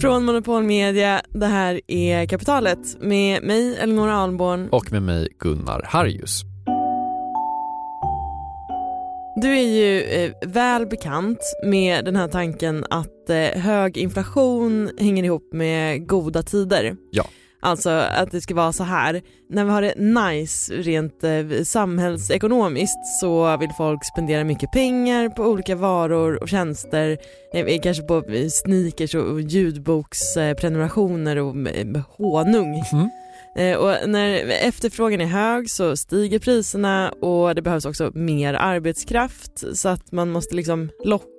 Från Monopol Media, det här är Kapitalet med mig Elinor Alborn. Och med mig Gunnar Harjus. Du är ju eh, väl bekant med den här tanken att eh, hög inflation hänger ihop med goda tider. Ja. Alltså att det ska vara så här, när vi har det nice rent eh, samhällsekonomiskt så vill folk spendera mycket pengar på olika varor och tjänster, eh, kanske på eh, sneakers och ljudboksprenumerationer och eh, honung. Mm. Eh, Och när efterfrågan är hög så stiger priserna och det behövs också mer arbetskraft så att man måste liksom locka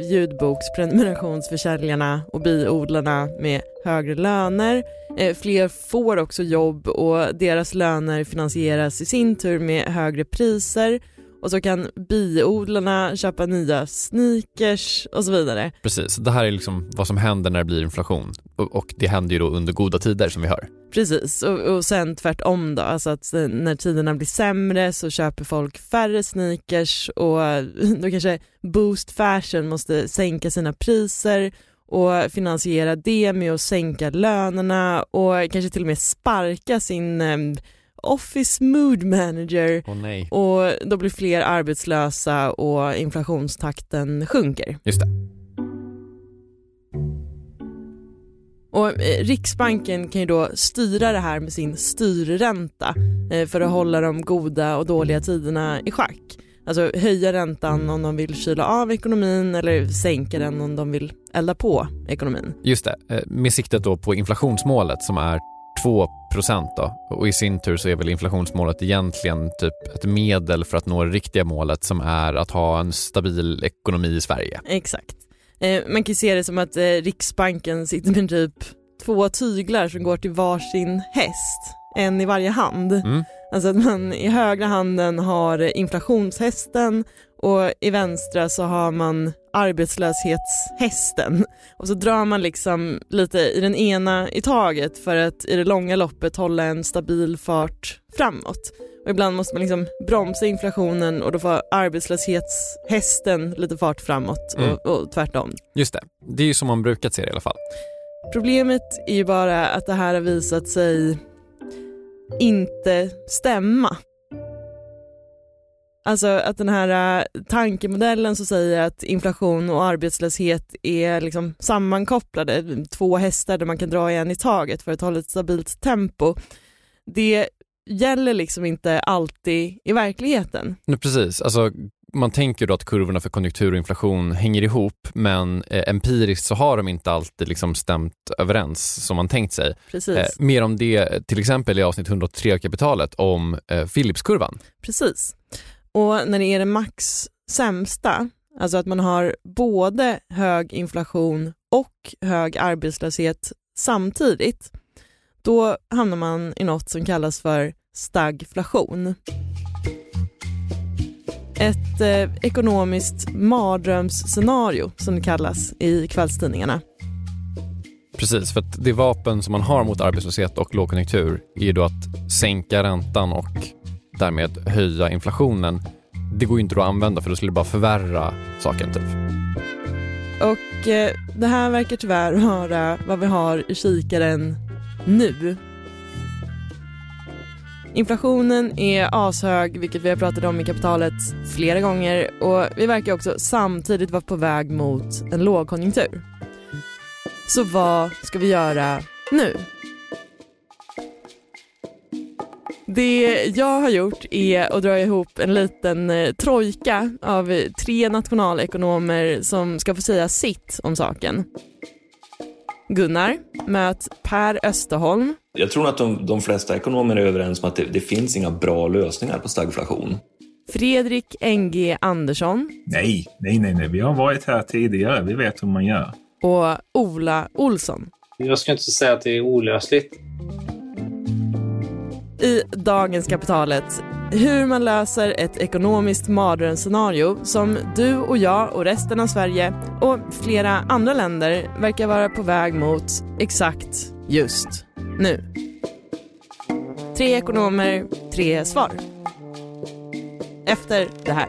ljudboksprenumerationsförsäljarna och biodlarna med högre löner. Eh, fler får också jobb och deras löner finansieras i sin tur med högre priser och så kan biodlarna köpa nya sneakers och så vidare. Precis, det här är liksom vad som händer när det blir inflation och, och det händer ju då under goda tider som vi hör. Precis, och, och sen tvärtom då, alltså att när tiderna blir sämre så köper folk färre sneakers och då kanske Boost Fashion måste sänka sina priser och finansiera det med att sänka lönerna och kanske till och med sparka sin eh, Office Mood Manager nej. och då blir fler arbetslösa och inflationstakten sjunker. Just det. Och eh, Riksbanken kan ju då styra det här med sin styrränta eh, för att hålla de goda och dåliga tiderna i schack. Alltså höja räntan om de vill kyla av ekonomin eller sänka den om de vill elda på ekonomin. Just det, eh, med siktet då på inflationsmålet som är 2 då och i sin tur så är väl inflationsmålet egentligen typ ett medel för att nå det riktiga målet som är att ha en stabil ekonomi i Sverige. Exakt. Eh, man kan ju se det som att eh, Riksbanken sitter med typ två tyglar som går till varsin häst, en i varje hand. Mm. Alltså att man i högra handen har inflationshästen och i vänstra så har man arbetslöshetshästen. Och så drar man liksom lite i den ena i taget för att i det långa loppet hålla en stabil fart framåt. Och ibland måste man liksom bromsa inflationen och då får arbetslöshetshästen lite fart framåt och, Mm. och tvärtom. Just det, det är ju som man brukat se det i alla fall. Problemet är ju bara att det här har visat sig inte stämma. Alltså att den här äh, tankemodellen som säger att inflation och arbetslöshet är liksom sammankopplade, två hästar där man kan dra en i taget för att hålla ett stabilt tempo, det gäller liksom inte alltid i verkligheten. Nej, precis, alltså man tänker då att kurvorna för konjunktur och inflation hänger ihop men eh, empiriskt så har de inte alltid liksom stämt överens som man tänkt sig. Eh, mer om det till exempel i avsnitt 103 av kapitalet om eh, Philipskurvan. Precis. Och när det är det max sämsta, alltså att man har både hög inflation och hög arbetslöshet samtidigt, då hamnar man i något som kallas för stagflation. Ett eh, ekonomiskt mardrömsscenario som det kallas i kvällstidningarna. Precis, för att det vapen som man har mot arbetslöshet och lågkonjunktur är ju då att sänka räntan och därmed höja inflationen. Det går ju inte att använda för då skulle det bara förvärra saken typ. Och eh, det här verkar tyvärr vara vad vi har i kikaren nu. Inflationen är ashög, vilket vi har pratat om i kapitalet flera gånger och vi verkar också samtidigt vara på väg mot en lågkonjunktur. Så vad ska vi göra nu? Det jag har gjort är att dra ihop en liten eh, trojka av eh, tre nationalekonomer som ska få säga sitt om saken. Gunnar, Möt Per Österholm. Jag tror att de, de flesta ekonomer är överens om att det, det finns inga bra lösningar på stagflation. Fredrik NG Andersson. Nej, nej, nej, nej. Vi har varit här tidigare. Vi vet hur man gör. Och Ola Olsson. Jag ska inte säga att det är olösligt. I dagens Kapitalet hur man löser ett ekonomiskt mardrömsscenario som du och jag och resten av Sverige och flera andra länder verkar vara på väg mot exakt just nu. Tre ekonomer, tre svar. Efter det här.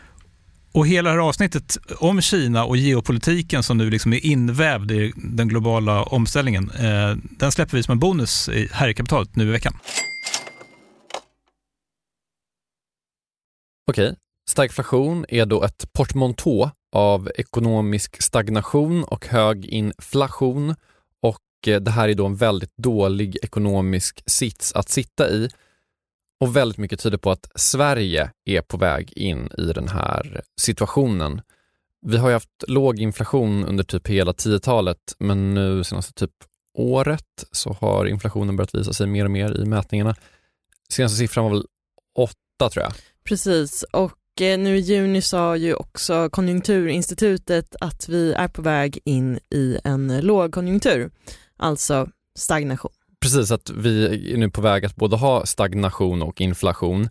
Och hela det här avsnittet om Kina och geopolitiken som nu liksom är invävd i den globala omställningen, eh, den släpper vi som en bonus här i kapitalet nu i veckan. Okej, stagflation är då ett portmontå av ekonomisk stagnation och hög inflation. Och eh, det här är då en väldigt dålig ekonomisk sits att sitta i och väldigt mycket tyder på att Sverige är på väg in i den här situationen. Vi har ju haft låg inflation under typ hela 10-talet, men nu senaste typ året så har inflationen börjat visa sig mer och mer i mätningarna. Senaste siffran var väl 8 tror jag. Precis, och eh, nu i juni sa ju också Konjunkturinstitutet att vi är på väg in i en lågkonjunktur, alltså stagnation. Precis, att vi är nu på väg att både ha stagnation och inflation,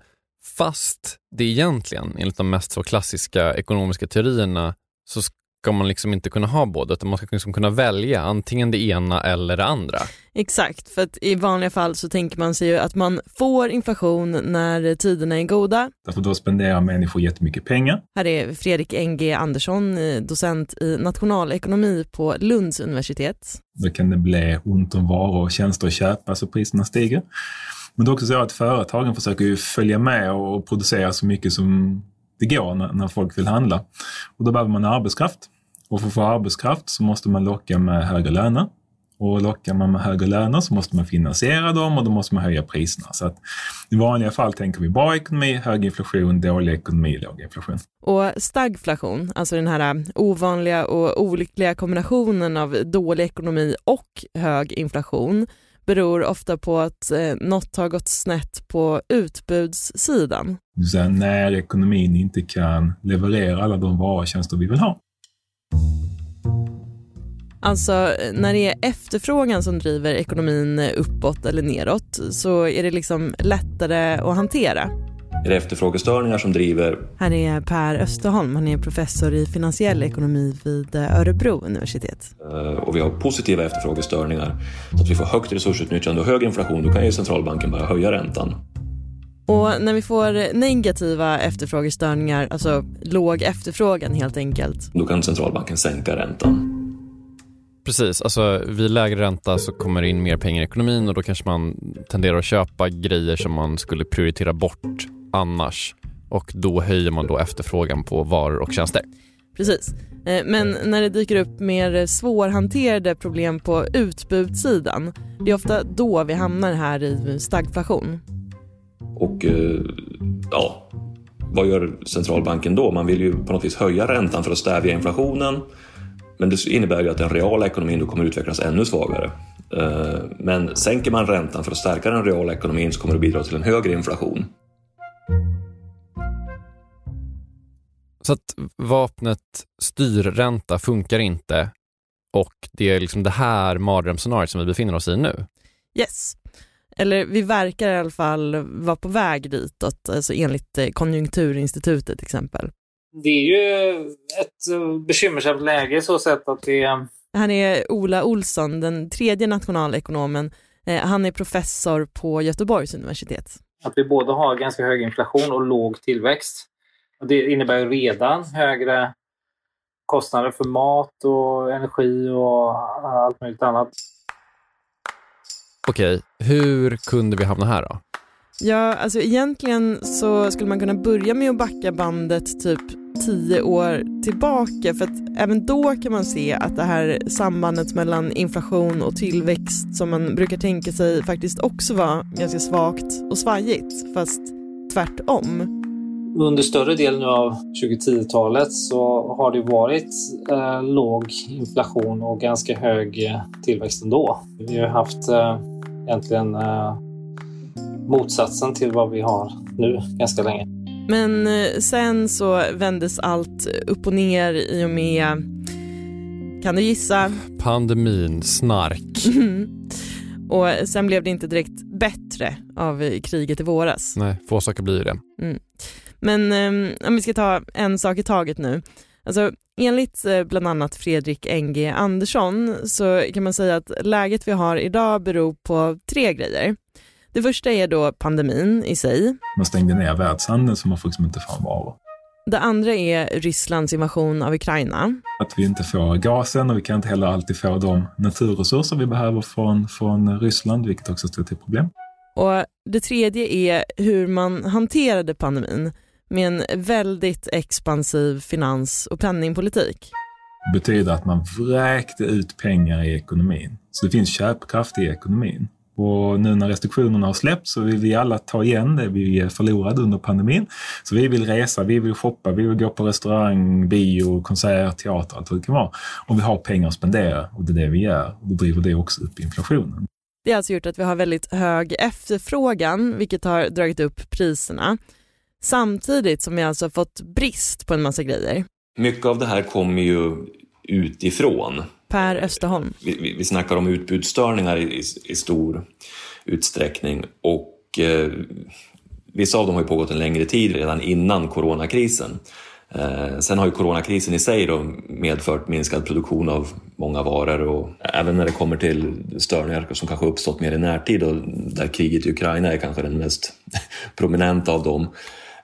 fast det egentligen, enligt de mest så klassiska ekonomiska teorierna, så ska man liksom inte kunna ha båda, utan man ska liksom kunna välja antingen det ena eller det andra. Exakt, för att i vanliga fall så tänker man sig ju att man får inflation när tiderna är goda. Därför då spenderar människor jättemycket pengar. Här är Fredrik NG Andersson, eh, docent i nationalekonomi på Lunds universitet. Då kan det bli ont om varor och tjänster att köpa så priserna stiger. Men det är också så att företagen försöker ju följa med och producera så mycket som det går när, när folk vill handla. Och då behöver man arbetskraft. Och för att få arbetskraft så måste man locka med högre löner. Och lockar man med högre löner så måste man finansiera dem och då måste man höja priserna. Så att i vanliga fall tänker vi bra ekonomi, hög inflation, dålig ekonomi, låg inflation. Och stagflation, alltså den här äh, ovanliga och olyckliga kombinationen av dålig ekonomi och hög inflation, beror ofta på att eh, något har gått snett på utbudssidan. Så när ekonomin inte kan leverera alla de varor och tjänster vi vill ha. Alltså när det är efterfrågan som driver ekonomin uppåt eller neråt så är det liksom lättare att hantera. Är det efterfrågestörningar som driver? Här är Per Österholm, han är professor i finansiell ekonomi vid Örebro universitet. Eh, och vi har positiva efterfrågestörningar, så att vi får högt resursutnyttjande och hög inflation, då kan ju centralbanken bara höja räntan. Och när vi får negativa efterfrågestörningar, alltså låg efterfrågan helt enkelt. Då kan centralbanken sänka räntan. Precis, alltså vid lägre ränta så kommer det in mer pengar i ekonomin och då kanske man tenderar att köpa grejer som man skulle prioritera bort annars och då höjer man då efterfrågan på varor och tjänster. Precis, eh, men när det dyker upp mer svårhanterade problem på utbudssidan, det är ofta då vi hamnar här i stagflation. Och eh, ja, vad gör centralbanken då? Man vill ju på något vis höja räntan för att stävja inflationen Men det innebär ju att den reala ekonomin då kommer utvecklas ännu svagare. Eh, men sänker man räntan för att stärka den reala ekonomin så kommer det bidra till en högre inflation. Så att vapnet styrränta funkar inte och det är liksom det här mardrömsscenariot som vi befinner oss i nu. Yes. Eller vi verkar i alla fall vara på väg ditåt, alltså enligt eh, Konjunkturinstitutet till exempel. Det är ju ett eh, bekymmersamt läge så sätt att det... Han är Ola Olsson, den tredje nationalekonomen. Eh, han är professor på Göteborgs universitet. Att vi både har ganska hög inflation och låg tillväxt. Och det innebär ju redan högre kostnader för mat och energi och allt möjligt annat. Okej, hur kunde vi hamna här då? Ja, alltså egentligen så skulle man kunna börja med att backa bandet typ tio år tillbaka för att även då kan man se att det här sambandet mellan inflation och tillväxt som man brukar tänka sig faktiskt också var ganska svagt och svajigt fast tvärtom. Under större delen av 2010-talet så har det varit eh, låg inflation och ganska hög eh, tillväxt ändå. Vi har haft eh, egentligen eh, motsatsen till vad vi har nu ganska länge. Men eh, sen så vändes allt upp och ner i och med, kan du gissa? Pandemin, snark. och sen blev det inte direkt bättre av kriget i våras. Nej, få saker blir det. Mm. Men um, om vi ska ta en sak i taget nu. Alltså, enligt uh, bland annat Fredrik NG Andersson så kan man säga att läget vi har idag beror på tre grejer. Det första är då pandemin i sig. Man stängde ner världshandeln så man får liksom inte fram varor. Det andra är Rysslands invasion av Ukraina. Att vi inte får gasen och vi kan inte heller alltid få de naturresurser vi behöver från, från Ryssland, vilket också ställer till problem. Och det tredje är hur man hanterade pandemin med en väldigt expansiv finans och penningpolitik. Det betyder att man vräkte ut pengar i ekonomin. Så det finns köpkraft i ekonomin. Och nu när restriktionerna har släppts så vill vi alla ta igen det vi förlorade under pandemin. Så vi vill resa, vi vill shoppa, vi vill gå på restaurang, bio, konsert, teater, allt vad det kan vara. Och vi har pengar att spendera och det är det vi gör. Och då driver det också upp inflationen. Det har alltså gjort att vi har väldigt hög efterfrågan, vilket har dragit upp priserna. Samtidigt som vi alltså fått brist på en massa grejer. Mycket av det här kommer ju utifrån. Per Österholm. Vi, vi, vi snackar om utbudsstörningar i, i, i stor utsträckning och eh, vissa av dem har ju pågått en längre tid redan innan coronakrisen. Eh, sen har ju coronakrisen i sig då medfört minskad produktion av många varor och även när det kommer till störningar som kanske uppstått mer i närtid och där kriget i Ukraina är kanske den mest prominenta av dem.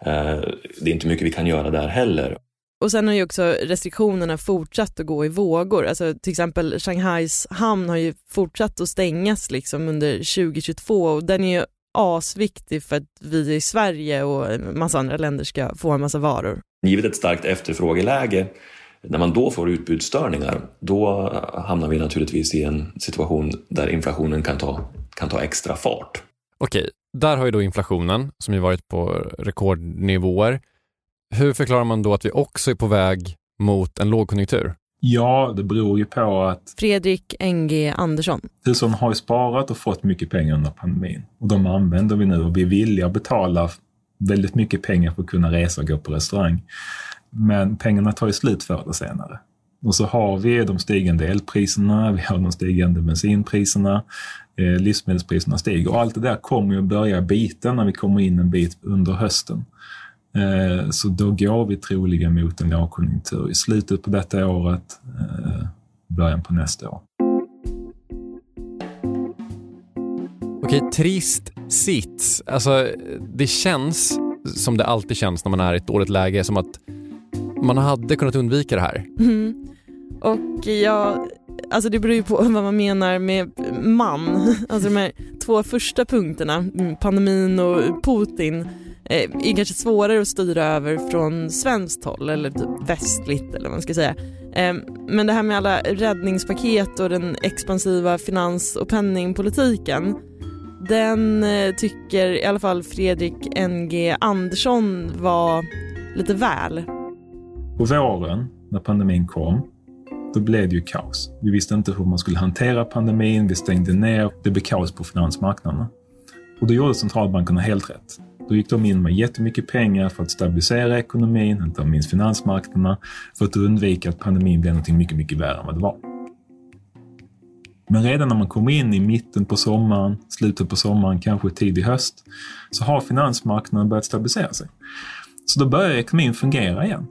Eh, det är inte mycket vi kan göra där heller. Och sen har ju också restriktionerna fortsatt att gå i vågor. Alltså till exempel Shanghais hamn har ju fortsatt att stängas liksom under 2022 och den är ju asviktig för att vi i Sverige och en massa andra länder ska få en massa varor. Givet ett starkt efterfrågeläge, när man då får utbudsstörningar, då hamnar vi naturligtvis i en situation där inflationen kan ta, kan ta extra fart. Okej, där har ju då inflationen, som ju varit på rekordnivåer, hur förklarar man då att vi också är på väg mot en lågkonjunktur? Ja, det beror ju på att Fredrik NG Andersson. Hushållen har ju sparat och fått mycket pengar under pandemin och de använder vi nu och vi är villiga att betala väldigt mycket pengar för att kunna resa och gå på restaurang. Men pengarna tar ju slut förr eller senare. Och så har vi de stigande elpriserna, vi har de stigande bensinpriserna, eh, livsmedelspriserna stiger och allt det där kommer ju att börja bita när vi kommer in en bit under hösten. Eh, så då går vi troligen mot en lågkonjunktur i slutet på detta året, eh, början på nästa år. Okej, trist sits. Alltså, det känns som det alltid känns när man är i ett dåligt läge, som att man hade kunnat undvika det här. Mm. Och ja, alltså det beror ju på vad man menar med man. Alltså de här två första punkterna, mm, pandemin och Putin, Eh, är kanske svårare att styra över från svenskt håll eller typ västligt eller vad man ska säga. Eh, men det här med alla räddningspaket och den expansiva finans och penningpolitiken den eh, tycker i alla fall Fredrik NG Andersson var lite väl. På våren när pandemin kom då blev det ju kaos. Vi visste inte hur man skulle hantera pandemin, vi stängde ner, det blev kaos på finansmarknaderna. Och då gjorde centralbankerna helt rätt. Då gick de in med jättemycket pengar för att stabilisera ekonomin, inte minst finansmarknaderna, för att undvika att pandemin blev något mycket, mycket värre än vad det var. Men redan när man kommer in i mitten på sommaren, slutet på sommaren, kanske tidig höst, så har finansmarknaden börjat stabilisera sig. Så då börjar ekonomin fungera igen.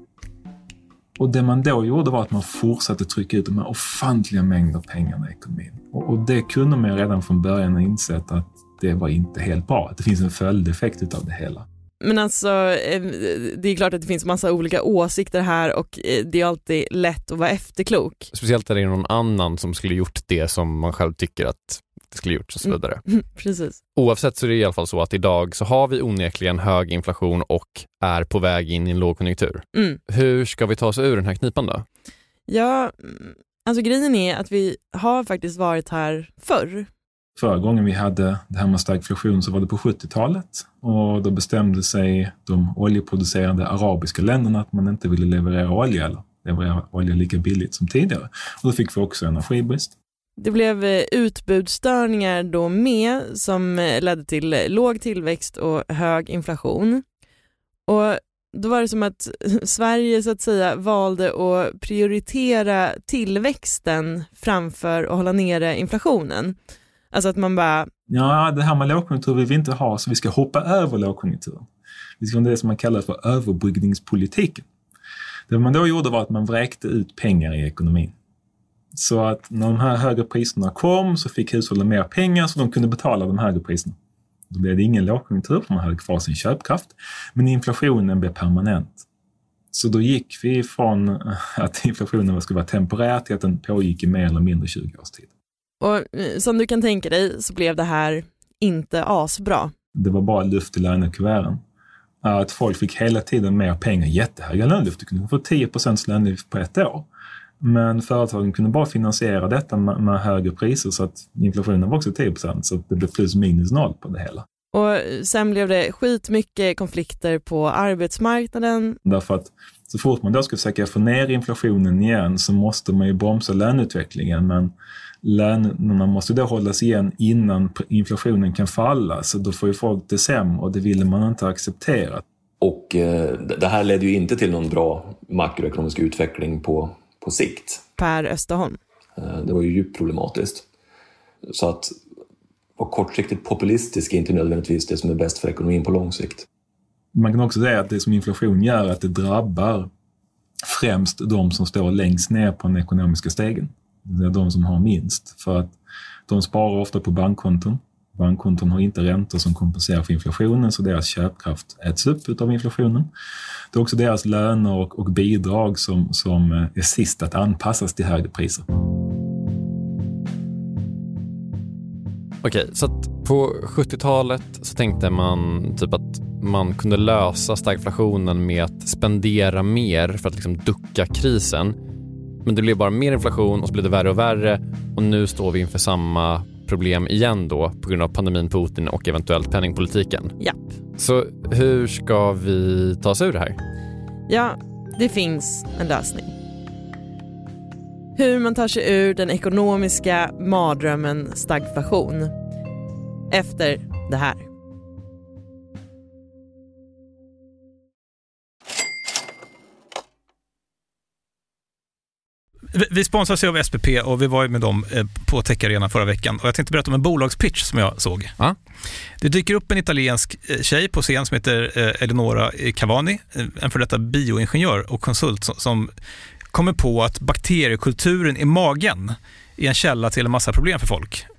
Och det man då gjorde var att man fortsatte trycka ut de här ofantliga mängder pengar i ekonomin. Och, och det kunde man redan från början ha insett att det var inte helt bra. Det finns en följdeffekt av det hela. Men alltså, eh, det är klart att det finns massa olika åsikter här och eh, det är alltid lätt att vara efterklok. Speciellt när det är någon annan som skulle gjort det som man själv tycker att det skulle gjorts och så vidare. Mm, precis. Oavsett så är det i alla fall så att idag så har vi onekligen hög inflation och är på väg in i en lågkonjunktur. Mm. Hur ska vi ta oss ur den här knipan då? Ja, mm, alltså grejen är att vi har faktiskt varit här förr. Förra gången vi hade det här med stagflation så var det på 70-talet och då bestämde sig de oljeproducerande arabiska länderna att man inte ville leverera olja eller leverera olja lika billigt som tidigare. Och då fick vi också energibrist. Det blev eh, utbudsstörningar då med som eh, ledde till eh, låg tillväxt och hög inflation. Och då var det som att Sverige så att säga valde att prioritera tillväxten framför att hålla nere inflationen. Alltså att man bara... Ja, det här med lågkonjunktur vill vi inte ha, så vi ska hoppa över lågkonjunkturen. Vi ska ha det som man kallar för överbryggningspolitiken. Det man då gjorde var att man vräkte ut pengar i ekonomin. Så att när de här högre priserna kom så fick hushållen mer pengar så de kunde betala de högre priserna. Då blev det ingen lågkonjunktur för man hade kvar sin köpkraft. Men inflationen blev permanent. Så då gick vi från att inflationen skulle vara temporär till att den pågick i mer eller mindre 20 års tid. Och eh, som du kan tänka dig så blev det här inte asbra. Det var bara luft i lönekuverten. Att folk fick hela tiden mer pengar, jättehöga lönelyft. Du kunde få 10% lönelyft på ett år. Men företagen kunde bara finansiera detta med, med högre priser så att inflationen var också 10% så det blev plus minus noll på det hela. Och sen blev det skitmycket konflikter på arbetsmarknaden. Därför att så fort man då ska försöka få ner inflationen igen så måste man ju bromsa löneutvecklingen. Men lönerna måste då hållas igen innan inflationen kan falla. Så då får ju folk det sämre och det ville man inte acceptera. Och eh, det här ledde ju inte till någon bra makroekonomisk utveckling på, på sikt. Per Österholm. Eh, det var ju djupt problematiskt. Så att vara kortsiktigt populistisk är inte nödvändigtvis det som är bäst för ekonomin på lång sikt. Man kan också säga att det som inflation gör är att det drabbar främst de som står längst ner på den ekonomiska stegen. Det är de som har minst. För att de sparar ofta på bankkonton. Bankkonton har inte räntor som kompenserar för inflationen så deras köpkraft äts upp av inflationen. Det är också deras löner och, och bidrag som, som är sist att anpassas till högre priser. Okej, så att på 70-talet så tänkte man typ att man kunde lösa stagflationen med att spendera mer för att liksom ducka krisen. Men det blev bara mer inflation och så blev det värre och värre och nu står vi inför samma problem igen då på grund av pandemin, Putin och eventuellt penningpolitiken. Japp. Så hur ska vi ta oss ur det här? Ja, det finns en lösning. Hur man tar sig ur den ekonomiska mardrömmen stagflation. Efter det här. Vi sponsras av SPP och vi var ju med dem eh, på Tech Arena förra veckan. Och jag tänkte berätta om en bolagspitch som jag såg. Ja. Det dyker upp en italiensk eh, tjej på scen som heter eh, Eleonora Cavani, en för detta bioingenjör och konsult som kommer på att bakteriekulturen i magen är en källa till en massa problem för folk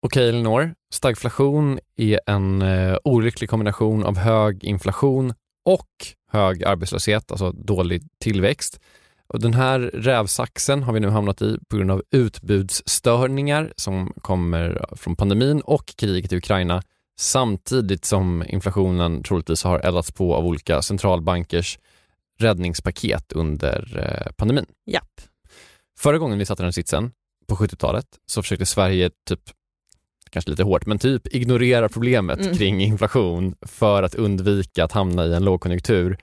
Okej Elinor, stagflation är en eh, olycklig kombination av hög inflation och hög arbetslöshet, alltså dålig tillväxt. Och den här rävsaxen har vi nu hamnat i på grund av utbudsstörningar som kommer från pandemin och kriget i Ukraina samtidigt som inflationen troligtvis har eldats på av olika centralbankers räddningspaket under eh, pandemin. Japp. Förra gången vi satt i den sitsen, på 70-talet, så försökte Sverige typ kanske lite hårt, men typ ignorera problemet Mm. kring inflation för att undvika att hamna i en lågkonjunktur.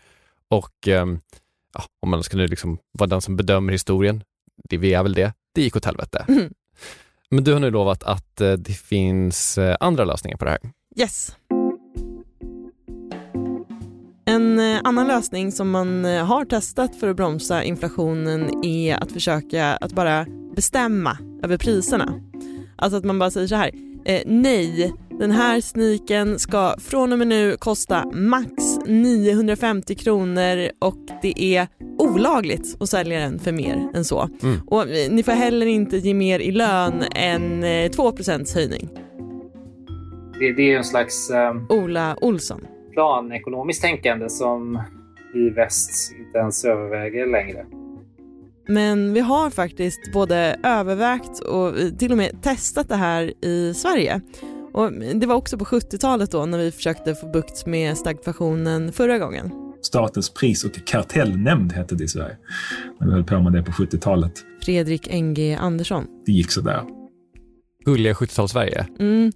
Och ehm, ja, om man skulle liksom vara den som bedömer historien, det vi är väl det, det gick åt helvete. Mm. Men du har nu lovat att eh, det finns eh, andra lösningar på det här. Yes. En eh, annan lösning som man eh, har testat för att bromsa inflationen är att försöka att bara bestämma över priserna. Alltså att man bara säger så här, eh, nej, den här sneakern ska från och med nu kosta max 950 kronor och det är olagligt att sälja den för mer än så. Mm. Och eh, ni får heller inte ge mer i lön än eh, 2 höjning. Det, det är ju en slags eh, Ola Olsson. planekonomiskt tänkande som vi i väst inte ens överväger längre. Men vi har faktiskt både övervägt och till och med testat det här i Sverige. Och det var också på 70-talet då när vi försökte få bukt med stagflationen förra gången. Statens pris och kartellnämnd hette det i Sverige. När vi höll på med det på 70-talet. Fredrik NG Andersson. Det gick sådär. Gulliga 70-tals-Sverige. Mm.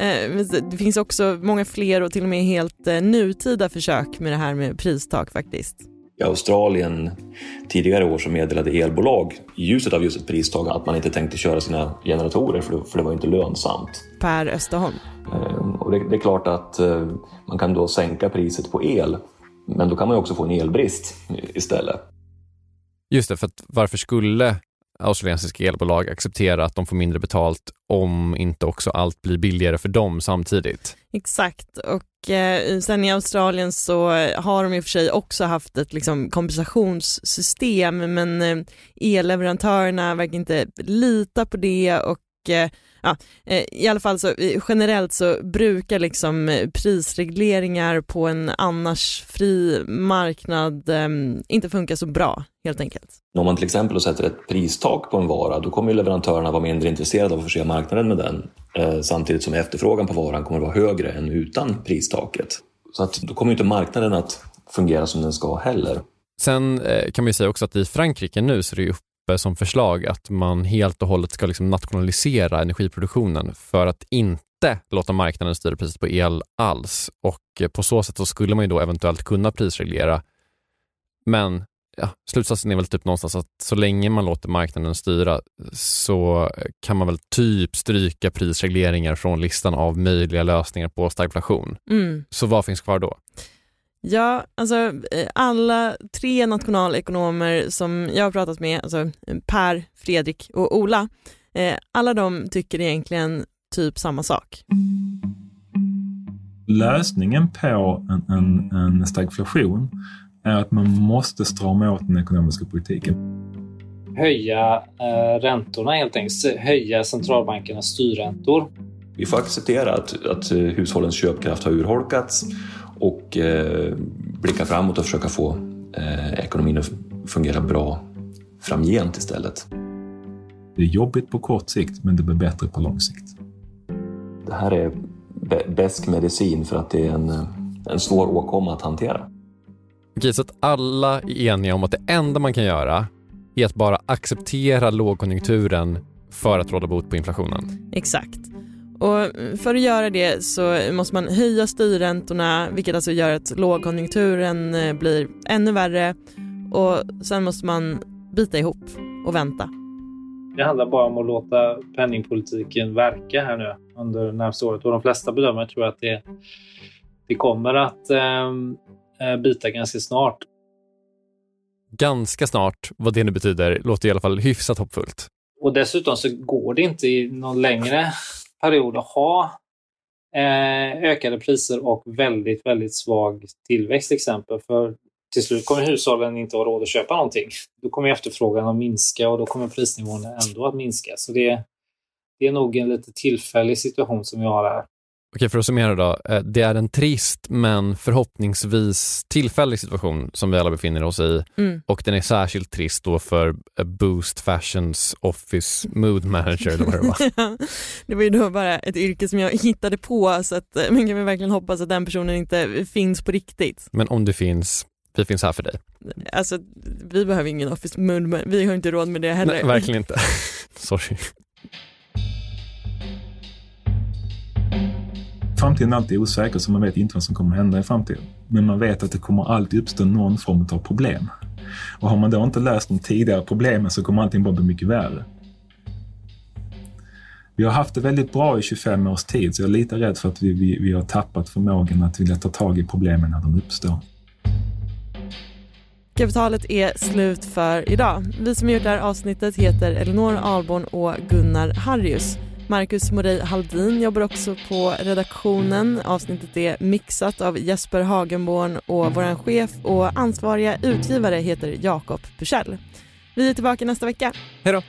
Eh, Det finns också många fler och till och med helt eh, nutida försök med det här med pristak faktiskt. I Australien tidigare år så meddelade elbolag i ljuset av just ett pristag att man inte tänkte köra sina generatorer för det, för det var inte lönsamt. Per Österholm. Eh, Och det, det är klart att eh, man kan då sänka priset på el men då kan man ju också få en elbrist istället. Just det, för att varför skulle australiensiska elbolag acceptera att de får mindre betalt om inte också allt blir billigare för dem samtidigt? Exakt, och eh, sen i Australien så har de i och för sig också haft ett liksom, kompensationssystem men eh, elleverantörerna verkar inte lita på det och ja, eh, i alla fall så eh, generellt så brukar liksom eh, prisregleringar på en annars fri marknad eh, inte funka så bra helt enkelt. Om man till exempel sätter ett pristak på en vara då kommer ju leverantörerna vara mindre intresserade av att förse marknaden med den eh, samtidigt som efterfrågan på varan kommer att vara högre än utan pristaket. Så att då kommer ju inte marknaden att fungera som den ska heller. Sen kan man ju säga också att i Frankrike nu så är det ju uppe som förslag att man helt och hållet ska liksom nationalisera energiproduktionen för att inte låta marknaden styra priset på el alls. Och eh, på så sätt så skulle man ju då eventuellt kunna prisreglera. Men ja, slutsatsen är väl typ någonstans att så länge man låter marknaden styra så kan man väl typ stryka prisregleringar från listan av möjliga lösningar på stagflation. Mm. Så vad finns kvar då? Ja, alltså eh, alla tre nationalekonomer som jag har pratat med, alltså Per, Fredrik och Ola, eh, alla de tycker egentligen typ samma sak. Lösningen på en, en, en stagflation är att man måste strama åt den ekonomiska politiken. Höja eh, räntorna helt enkelt, höja centralbankernas styrräntor. Vi får acceptera att, att hushållens köpkraft har urholkats och eh, blicka framåt och försöka få eh, ekonomin att fungera bra framgent istället. Det är jobbigt på kort sikt, men det blir bättre på lång sikt. Det här är bäst medicin för att det är en, en svår åkomma att hantera. Okej, så att alla är eniga om att det enda man kan göra är att bara acceptera lågkonjunkturen för att råda bot på inflationen. Exakt. Och för att göra det så måste man höja styrräntorna vilket alltså gör att lågkonjunkturen eh, blir ännu värre och sen måste man bita ihop och vänta. Det handlar bara om att låta penningpolitiken verka här nu under närmaste året och de flesta bedömare tror att det, det kommer att ehm, eh, bita ganska snart. Ganska snart, vad det nu betyder, låter i alla fall hyfsat hoppfullt. Och dessutom så går det inte i någon längre period att ha eh, ökade priser och väldigt, väldigt svag tillväxt till exempel. För till slut kommer hushållen inte ha råd att köpa någonting. Då kommer efterfrågan att minska och då kommer prisnivån ändå att minska. Så det, det är nog en lite tillfällig situation som vi har här. Okej, för att summera då. Eh, det är en trist men förhoppningsvis tillfällig situation som vi alla befinner oss i mm. och den är särskilt trist då för eh, Boost Fashions Office Mood Manager eller vad det var. det var ju då bara ett yrke som jag hittade på så att eh, man kan väl verkligen hoppas att den personen inte finns på riktigt. Men om det finns, vi finns här för dig. Alltså, vi behöver ingen Office Mood Manager, vi har inte råd med det heller. Nej, verkligen inte. Sorry. Framtiden är alltid osäker så man vet inte vad som kommer hända i framtiden. Men man vet att det kommer alltid uppstå någon form av problem. Och har man då inte löst de tidigare problemen så kommer allting bara bli mycket värre. Vi har haft det väldigt bra i 25 års tid så jag är lite rädd för att vi, vi, vi har tappat förmågan att vilja ta tag i problemen när de uppstår. Kapitalet är slut för idag. Vi som gjort det här avsnittet heter Elinor Alborn och Gunnar Harrius. Marcus Morey Haldin jobbar också på redaktionen. Avsnittet är mixat av Jesper Hagenborn och vår chef och ansvariga utgivare heter Jakob Bursell. Vi är tillbaka nästa vecka. Hej då!